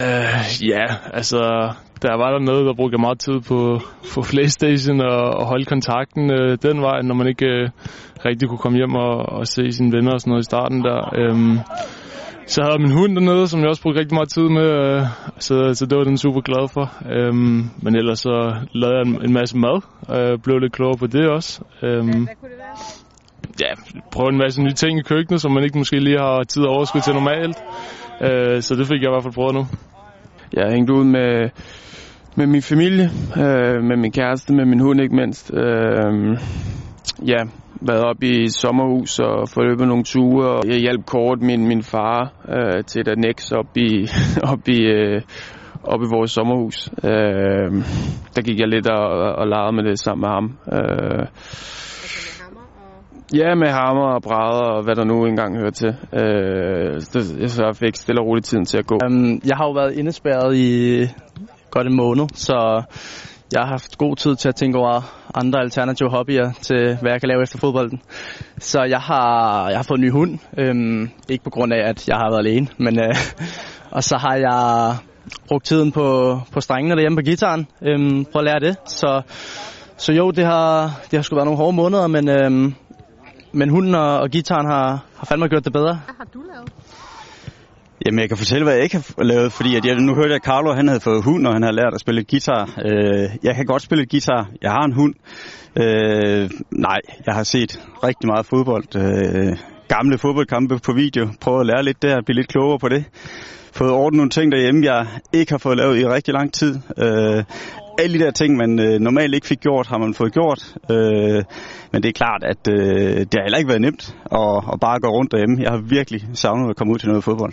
Uh, ja, altså, der var der noget, der brugte meget tid på, på Playstation og, og holde kontakten uh, den vej, når man ikke uh, rigtig kunne komme hjem og, og se sine venner og sådan noget i starten der. Um, så havde jeg min hund dernede, som jeg også brugte rigtig meget tid med, uh, så, så det var den super glad for. Um, men ellers så lavede jeg en, en masse mad, og uh, blev lidt klogere på det også. Hvad, hvad kunne det være? Ja, prøve en masse nye ting i køkkenet, som man ikke måske lige har tid og overskud til normalt. Uh, så det fik jeg i hvert fald prøvet nu. Jeg har hængt ud med, med min familie, øh, med min kæreste, med min hund ikke mindst. Øh, ja, været op i sommerhus og forløbet nogle ture. Og jeg hjalp kort min, min far øh, til at annex op i, op i, øh, op i vores sommerhus. Øh, der gik jeg lidt og, og legede med det sammen med ham. Øh, Ja, med hammer og brædder og hvad der nu engang hører til. Øh, så, så jeg fik stille og roligt tiden til at gå. Um, jeg har jo været indespærret i godt en måned, så jeg har haft god tid til at tænke over andre alternative hobbyer til, hvad jeg kan lave efter fodbolden. Så jeg har, jeg har fået en ny hund. Øhm, ikke på grund af, at jeg har været alene, men øh, og så har jeg brugt tiden på, på strengene derhjemme på gitaren. Øhm, prøv at lære det. Så, så jo, det har, det har sgu været nogle hårde måneder, men, øhm, men hunden og, og gitaren har, har fandme gjort det bedre. Hvad har du lavet? Jamen, jeg kan fortælle, hvad jeg ikke har lavet, fordi at jeg, nu hørte jeg, at Carlo han havde fået hund, og han har lært at spille guitar. Øh, jeg kan godt spille guitar. Jeg har en hund. Øh, nej, jeg har set rigtig meget fodbold. Øh, gamle fodboldkampe på video. Prøvet at lære lidt der, blive lidt klogere på det. Fået ordnet nogle ting derhjemme, jeg ikke har fået lavet i rigtig lang tid. Øh, alle de der ting, man øh, normalt ikke fik gjort, har man fået gjort. Øh, men det er klart, at øh, det har heller ikke været nemt at, at bare gå rundt derhjemme. Jeg har virkelig savnet at komme ud til noget fodbold.